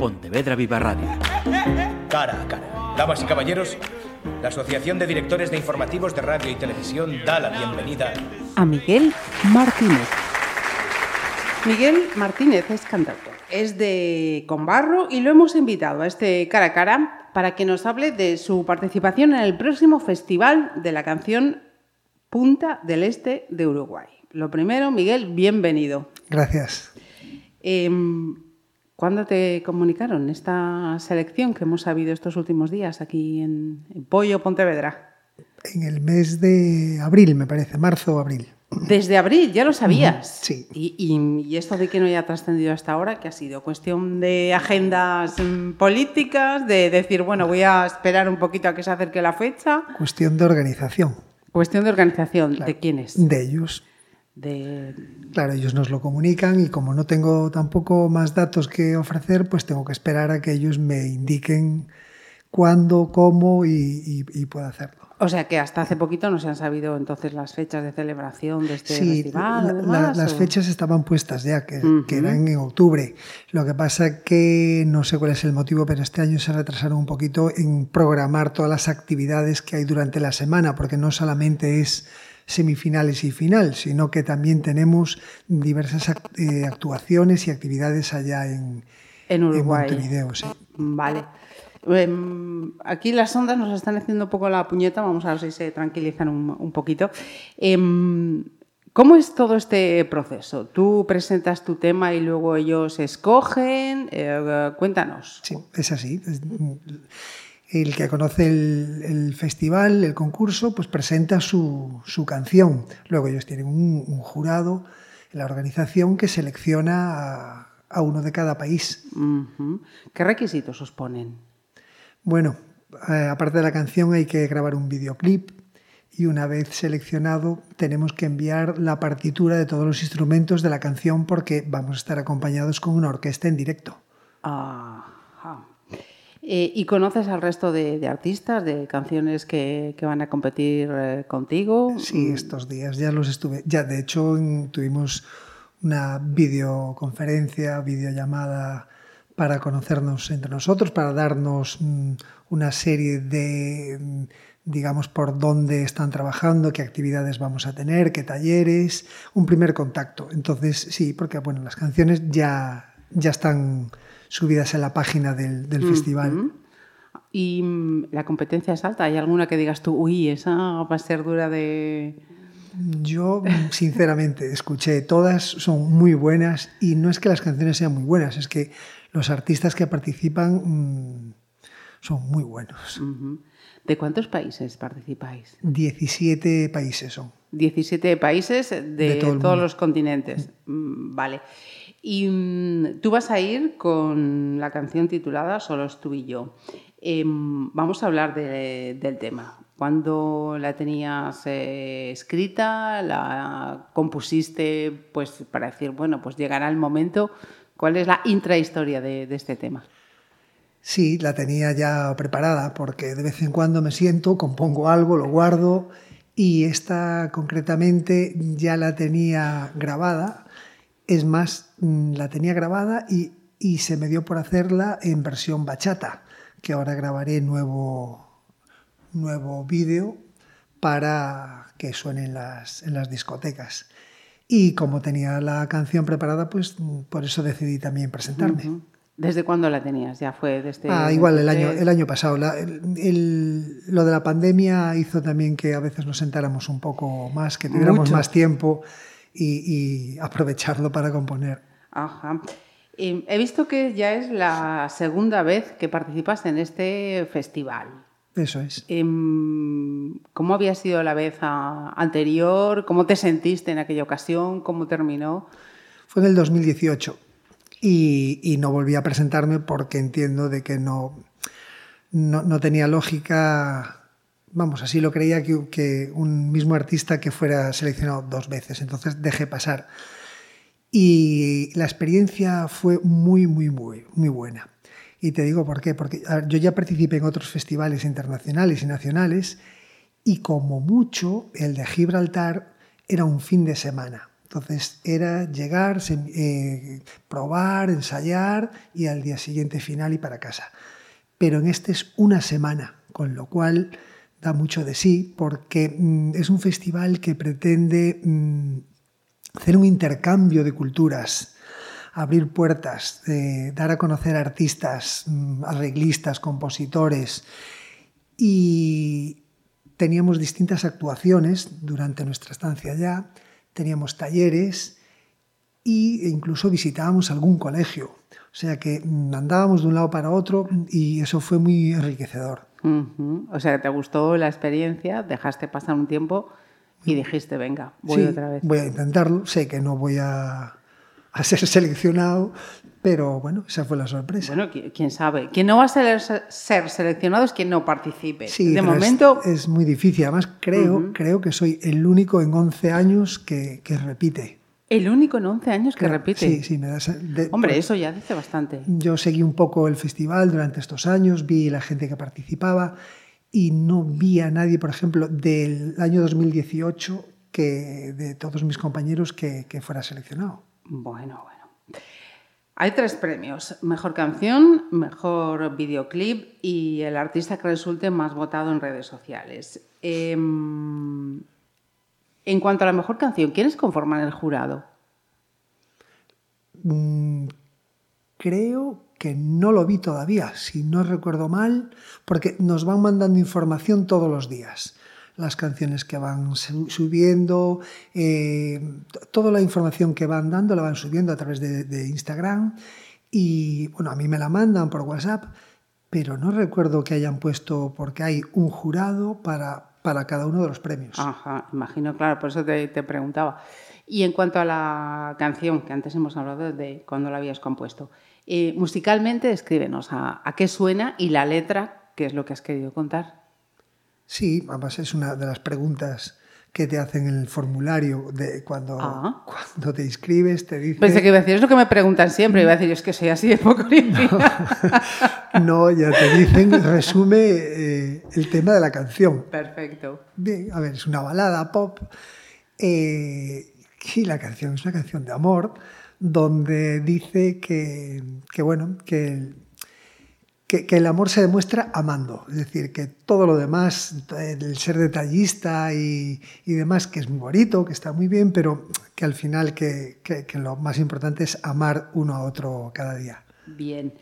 Pontevedra Viva Radio. Cara a cara. Damas y caballeros, la Asociación de Directores de Informativos de Radio y Televisión da la bienvenida a Miguel Martínez. Miguel Martínez es cantautor, es de Conbarro y lo hemos invitado a este cara a cara para que nos hable de su participación en el próximo Festival de la Canción Punta del Este de Uruguay. Lo primero, Miguel, bienvenido. Gracias. Eh, ¿Cuándo te comunicaron esta selección que hemos sabido estos últimos días aquí en, en Pollo, Pontevedra? En el mes de abril, me parece, marzo o abril. Desde abril, ya lo sabías. Sí. Y, y, y, esto de que no haya trascendido hasta ahora, que ha sido cuestión de agendas mm, políticas, de decir, bueno, voy a esperar un poquito a que se acerque la fecha. Cuestión de organización. Cuestión de organización. Claro. ¿De quiénes? De ellos. De... Claro, ellos nos lo comunican y como no tengo tampoco más datos que ofrecer, pues tengo que esperar a que ellos me indiquen cuándo, cómo y, y, y pueda hacerlo. O sea que hasta hace poquito no se han sabido entonces las fechas de celebración de este sí, festival. La, además, la, las fechas estaban puestas ya, que, uh -huh. que, eran en octubre. Lo que pasa que no sé cuál es el motivo, pero este año se retrasaron un poquito en programar todas las actividades que hay durante la semana, porque no solamente es semifinales y final, sino que también tenemos diversas eh, actuaciones y actividades allá en, en Uruguay. En Montevideo, sí. Vale. Aquí las ondas nos están haciendo un poco la puñeta, vamos a ver si se tranquilizan un, un poquito. ¿Cómo es todo este proceso? ¿Tú presentas tu tema y luego ellos escogen? Eh, cuéntanos. Sí, es así. El que conoce el, el, festival, el concurso, pues presenta su, su canción. Luego ellos tienen un, un, jurado en la organización que selecciona a, a uno de cada país. ¿Qué requisitos os ponen? Bueno, eh, aparte de la canción hay que grabar un videoclip y una vez seleccionado tenemos que enviar la partitura de todos los instrumentos de la canción porque vamos a estar acompañados con una orquesta en directo. Ajá. Eh, ¿Y conoces al resto de, artistas, de canciones que, van a competir eh, contigo? Sí, estos días ya los estuve. Ya, de hecho, tuvimos una videoconferencia, videollamada para conocernos entre nosotros, para darnos mm, una serie de, mm, digamos, por dónde están trabajando, qué actividades vamos a tener, qué talleres, un primer contacto. Entonces, sí, porque bueno, las canciones ya, ya están subidas en la página del, del festival. ¿Y mm, la competencia es alta? ¿Hay alguna que digas tú, uy, esa va a ser dura de...? Yo, sinceramente, escuché todas, son muy buenas y no es que las canciones sean muy buenas, es que los artistas que participan mmm, son muy buenos. ¿De cuántos países participáis? 17 países son. 17 países de, de todo todos los continentes. Mm, vale. Y mm, tú vas a ir con la canción titulada Solos tú y yo. Eh, vamos a hablar de, del tema. ¿Cuándo la tenías eh, escrita? ¿La compusiste pues, para decir, bueno, pues llegará el momento? ¿Cuál es la intrahistoria de, de este tema? Sí, la tenía ya preparada porque de vez en cuando me siento, compongo algo, lo guardo y esta concretamente ya la tenía grabada. Es más, mm, la tenía grabada y, y se me dio por hacerla en versión bachata, que ahora grabaré nuevo, nuevo vídeo para que suene en las, en las discotecas. Y como tenía la canción preparada, pues por eso decidí también presentarme. Uh -huh. ¿Desde cuándo la tenías? ¿Ya fue desde...? Ah, igual, el año, el año pasado. La, el, el, lo de la pandemia hizo también que a veces nos sentáramos un poco más, que tuviéramos Mucho. más tiempo y, y, aprovecharlo para componer. Ajá. He visto que ya es la segunda vez que participas en este festival. Eso es. Eh, ¿Cómo había sido la vez a, anterior? ¿Cómo te sentiste en aquella ocasión? ¿Cómo terminó? Fue en el 2018 y, y, no volví a presentarme porque entiendo de que no, no, no tenía lógica, vamos, así lo creía que, un mismo artista que fuera seleccionado dos veces, entonces dejé pasar. Y la experiencia fue muy, muy, muy, muy buena. Y te digo por qué, porque yo ya participé en otros festivales internacionales y nacionales y como mucho el de Gibraltar era un fin de semana Entonces era llegar, eh, probar, ensayar y al día siguiente final y para casa. Pero en este es una semana, con lo cual da mucho de sí porque mm, es un festival que pretende mm, hacer un intercambio de culturas, abrir puertas, dar a conocer artistas, mm, arreglistas, compositores y teníamos distintas actuaciones durante nuestra estancia allá teníamos talleres e incluso visitábamos algún colegio. O sea que andábamos de un lado para otro y eso fue muy enriquecedor. O sea que te gustó la experiencia, dejaste pasar un tiempo y dijiste, venga, voy otra vez. Voy a intentarlo, sé que no voy a, a ser seleccionado, pero bueno, esa fue la sorpresa. Bueno, quién sabe. Quien no va a ser, ser seleccionado es quien no participe. Sí, de momento. Es, muy difícil. Además, creo, creo que soy el único en 11 años que, que repite. El único en 11 años que repite. Sí, sí, me da. Hombre, eso ya dice bastante. Yo seguí un poco el festival durante estos años, vi la gente que participaba y no vi a nadie, por ejemplo, del año 2018 que de todos mis compañeros que, que fuera seleccionado. Bueno, bueno. Hay tres premios, mejor canción, mejor videoclip y el artista que resulte más votado en redes sociales. Em, en cuanto a la mejor canción, ¿quiénes conforman el jurado? Mm, creo que no lo vi todavía, si no recuerdo mal, porque nos van mandando información todos los días las canciones que van subiendo, eh, toda la información que van dando la van subiendo a través de, Instagram y bueno, a mí me la mandan por WhatsApp, pero no recuerdo que hayan puesto, porque hay un jurado para, para cada uno de los premios. Ajá, imagino, claro, por eso te, preguntaba. Y en cuanto a la canción, que antes hemos hablado de cuando la habías compuesto, eh, musicalmente escríbenos a, a qué suena y la letra, qué es lo que has querido contar. Sí, además es una de las preguntas que te hacen en el formulario de cuando, ah. cuando te inscribes, te dicen... Pensé que iba a decir, es lo que me preguntan siempre, iba a decir, es que soy así de poco no, no, ya te dicen, resume eh, el tema de la canción. Perfecto. Bien, a ver, es una balada pop eh, y la canción es una canción de amor donde dice que, que bueno, que que, el amor se demuestra amando, es decir, que todo lo demás, el ser detallista y, demás, que es muy bonito, que está muy bien, pero que al final que, lo más importante es amar uno a otro cada día. Bien.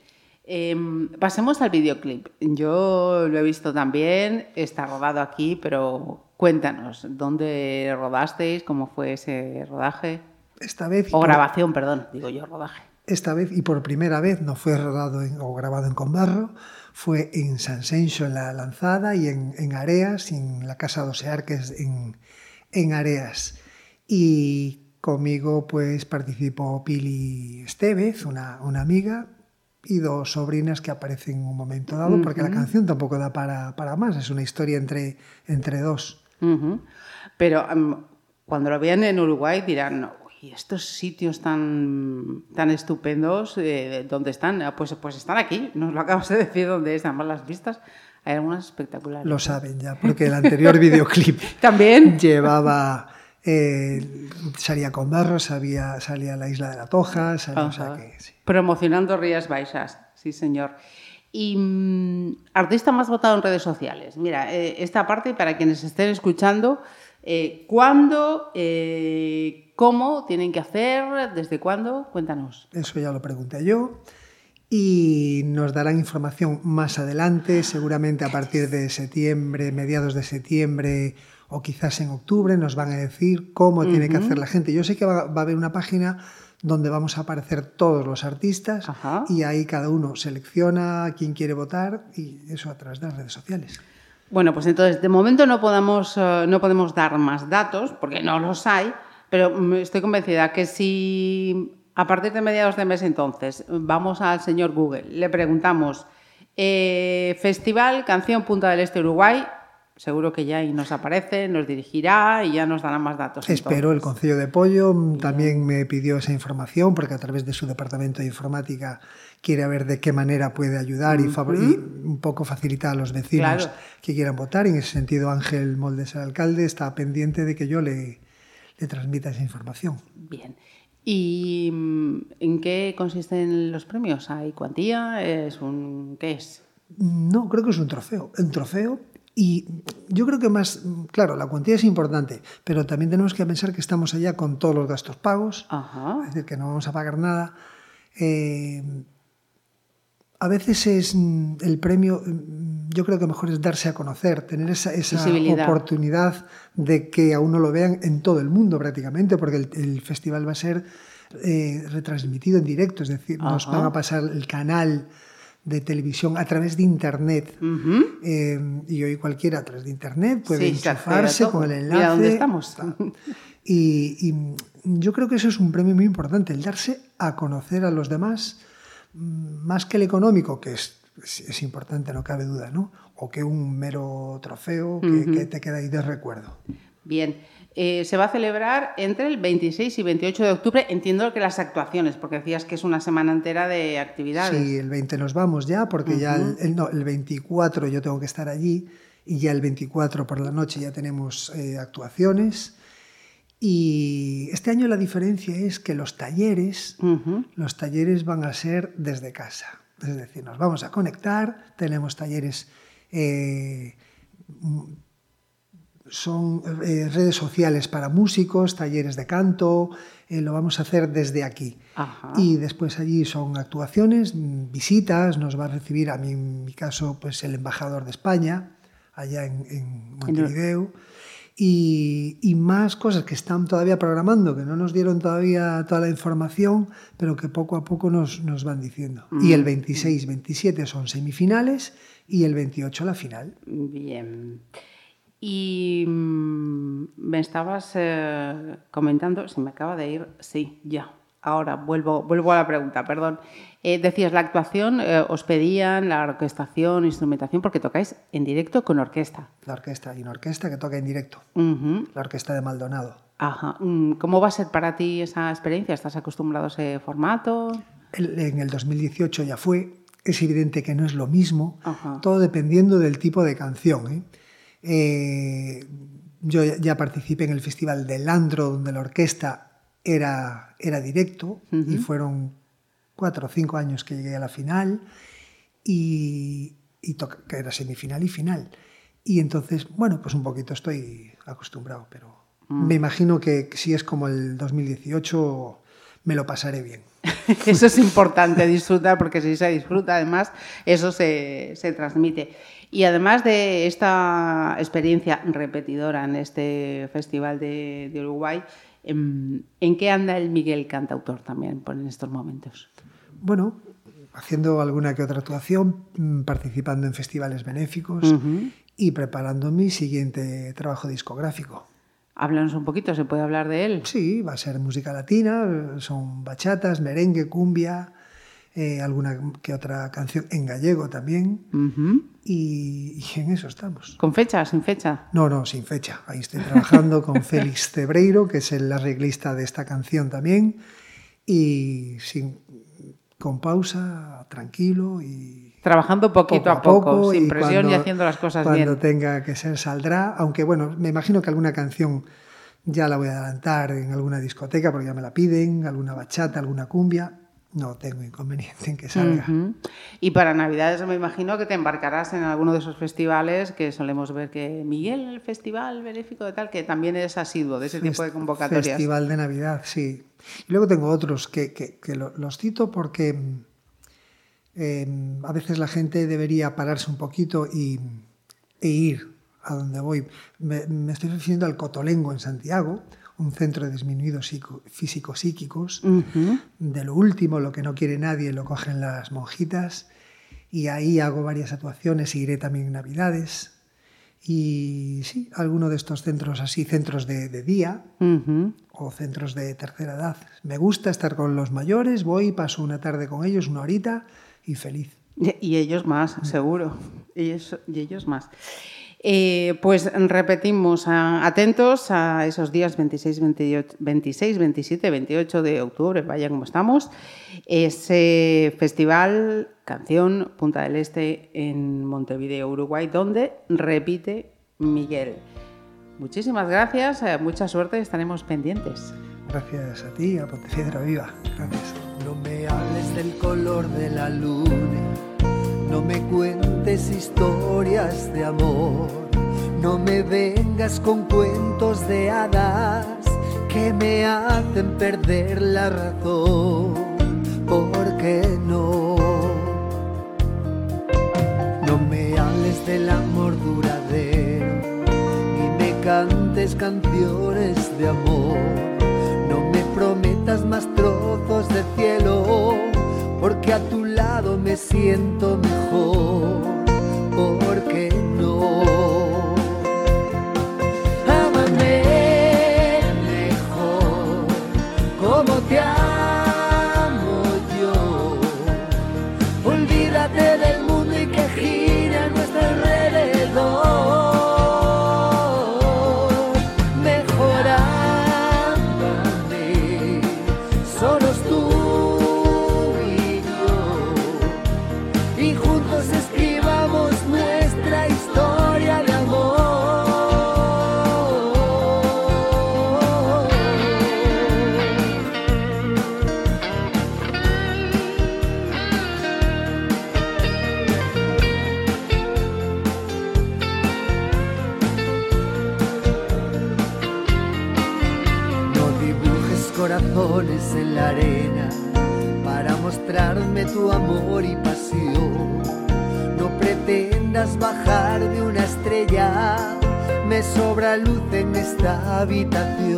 Em, pasemos al videoclip. Yo lo he visto también, está rodado aquí, pero cuéntanos, ¿dónde rodasteis? ¿Cómo fue ese rodaje? Esta vez... O grabación, perdón, digo yo, rodaje. Esta vez, y por primera vez, no fue rodado o grabado en Conbarro, fue en San Senso, en La Lanzada, y en, Areas, en la Casa de Osear, que es en, Areas. Y conmigo pues participó Pili Estevez, una, amiga, y dos sobrinas que aparecen en un momento dado, porque la canción tampoco da para, para, más, es una historia entre, entre dos. Pero cuando lo vean en Uruguay dirán, y estos sitios tan, tan estupendos, eh, ¿dónde están? Ah, pues, pues están aquí, nos lo acabas de decir dónde están más las vistas. Hay algunas espectaculares. Lo saben ya, porque el anterior videoclip también llevaba eh, salía con barros, salía, salía la isla de la Toja, salía, promocionando Rías Baixas, sí señor. Y mm, artista más votado en redes sociales. Mira, eh, esta parte para quienes estén escuchando, eh, ¿cuándo, ¿Cómo tienen que hacer? ¿Desde cuándo? Cuéntanos. Eso ya lo pregunté yo y nos darán información más adelante, seguramente a partir de septiembre, mediados de septiembre o quizás en octubre, nos van a decir cómo tiene que hacer la gente. Yo sé que va, a haber una página donde vamos a aparecer todos los artistas y ahí cada uno selecciona quién quiere votar y eso a través de las redes sociales. Bueno, pues entonces de momento no podemos, eh, no podemos dar más datos porque no los hay, pero estoy convencida que si a partir de mediados de mes entonces vamos al señor Google, le preguntamos eh, Festival Canción Punta del Este Uruguay, seguro que ya ahí nos aparece, nos dirigirá y ya nos dará más datos. Espero, el Concilio de Pollo también me pidió esa información porque a través de su departamento de informática quiere ver de qué manera puede ayudar y, un poco facilitar a los vecinos que quieran votar. En ese sentido, Ángel Moldes, el alcalde, está pendiente de que yo le, te transmita esa información. Bien. ¿Y mm, en qué consisten los premios? ¿Hay cuantía? ¿Es un qué es? No, creo que es un trofeo. Un trofeo y yo creo que más, claro, la cuantía es importante, pero también tenemos que pensar que estamos allá con todos los gastos pagos, Ajá. es decir, que no vamos a pagar nada. Eh, a veces es mm, el premio, mm, yo creo que mejor es darse a conocer, tener esa, esa oportunidad de que a uno lo vean en todo el mundo prácticamente, porque el, el festival va a ser eh, retransmitido en directo, es decir, nos van a pasar el canal de televisión a través de internet. Eh, y hoy cualquiera a través de internet puede Sí, enchufarse con el enlace. Mira dónde estamos. Y, y yo creo que eso es un premio muy importante, el darse a conocer a los demás, mm, más que el económico, que es, es, es importante, no cabe duda, ¿no? O que un mero trofeo que, que te queda ahí de recuerdo. Bien. Eh, se va a celebrar entre el 26 y 28 de octubre. Entiendo que las actuaciones, porque decías que es una semana entera de actividades. Sí, el 20 nos vamos ya, porque ya el, el- no, el 24 yo tengo que estar allí y ya el 24 por la noche ya tenemos eh, actuaciones. Y este año la diferencia es que los talleres, los talleres van a ser desde casa. Es decir, nos vamos a conectar, tenemos talleres, eh, son eh, redes sociales para músicos, talleres de canto, eh, lo vamos a hacer desde aquí. Ajá. Y después allí son actuaciones, mm, visitas, nos va a recibir, a mí en mi caso, pues el embajador de España, allá en, en Montevideo, y, y más cosas que están todavía programando, que no nos dieron todavía toda la información, pero que poco a poco nos, nos van diciendo. Y el 26, 27 son semifinales y el 28 la final. Bien. Y mm, me estabas eh, comentando, se me acaba de ir, sí, ya. Ahora vuelvo, vuelvo a la pregunta, perdón. Eh, decías, la actuación, eh, os pedían la orquestación, instrumentación, porque tocáis en directo con orquesta. La orquesta, y una orquesta que toca en directo, la orquesta de Maldonado. Ajá. Mm, ¿Cómo va a ser para ti esa experiencia? ¿Estás acostumbrado a ese formato? El- en el 2018 ya fue. Es evidente que no es lo mismo, Ajá. todo dependiendo del tipo de canción. ¿eh? Eh, yo ya- participé en el Festival de Landro, donde la orquesta era, era directo, y fueron cuatro o cinco años que llegué a la final, y, que era semifinal y final. Y entonces, bueno, pues un poquito estoy acostumbrado, pero me imagino que si es como el 2018, me lo pasaré bien. Eso es importante, disfrutar, porque si se disfruta, además, eso se, se transmite. Y además de esta experiencia repetidora en este Festival de, de Uruguay, ¿en, en qué anda el Miguel cantautor también por en estos momentos? Bueno, haciendo alguna que otra actuación, mm, participando en festivales benéficos y preparando mi siguiente trabajo discográfico. Háblanos un poquito, ¿se puede hablar de él? Sí, va a ser música latina, son bachatas, merengue, cumbia, eh, alguna que otra canción en gallego también, y en eso estamos. ¿Con fecha, sin fecha? No, no, sin fecha. Ahí estoy trabajando con Félix Cebreiro, que es el arreglista de esta canción también, y sin, con pausa, tranquilo y Trabajando poquito a poco, sin presión y cuando- haciendo las cosas cuando bien. tenga que ser saldrá, aunque bueno, me imagino que alguna canción ya la voy a adelantar en alguna discoteca porque ya me la piden, alguna bachata, alguna cumbia, no tengo inconveniente en que salga. Y para Navidades me imagino que te embarcarás en alguno de esos festivales que solemos ver que Miguel, el festival benéfico de tal, que también eres asiduo de ese tipo de convocatorias. Festival de Navidad, sí. Y luego tengo otros que, que- que lo- los cito porque eh, a veces la gente debería pararse un poquito y, e ir a donde voy. Me, me estoy refiriendo al Cotolengo en Santiago, un centro de disminuidos físico-psíquicos. Ujú. De lo último, lo que no quiere nadie, lo cogen las monjitas. Y ahí hago varias actuaciones y iré también en Navidades. Y sí, alguno de estos centros así, centros de, de día Ujú. o centros de tercera edad. Me gusta estar con los mayores, voy, paso una tarde con ellos, una horita y feliz. Y ellos más, seguro. Ellos, y ellos más. Eh, pues repetimos, a- atentos a esos días 26, 28, 26, 27, 28 de octubre, vaya como estamos, ese festival Canción Punta del Este en Montevideo, Uruguay, donde repite Miguel. Muchísimas gracias, eh, mucha suerte, estaremos pendientes. Gracias a ti, a Pontevedra Viva. Gracias. No me hables del color de la luna, no me cuentes historias de amor, no me vengas con cuentos de hadas que me hacen perder la razón. ¿Por qué no? No me hables del amor duradero, ni me cantes canciones de amor. Más trozos de cielo, porque a tu lado me siento mejor. Habitación.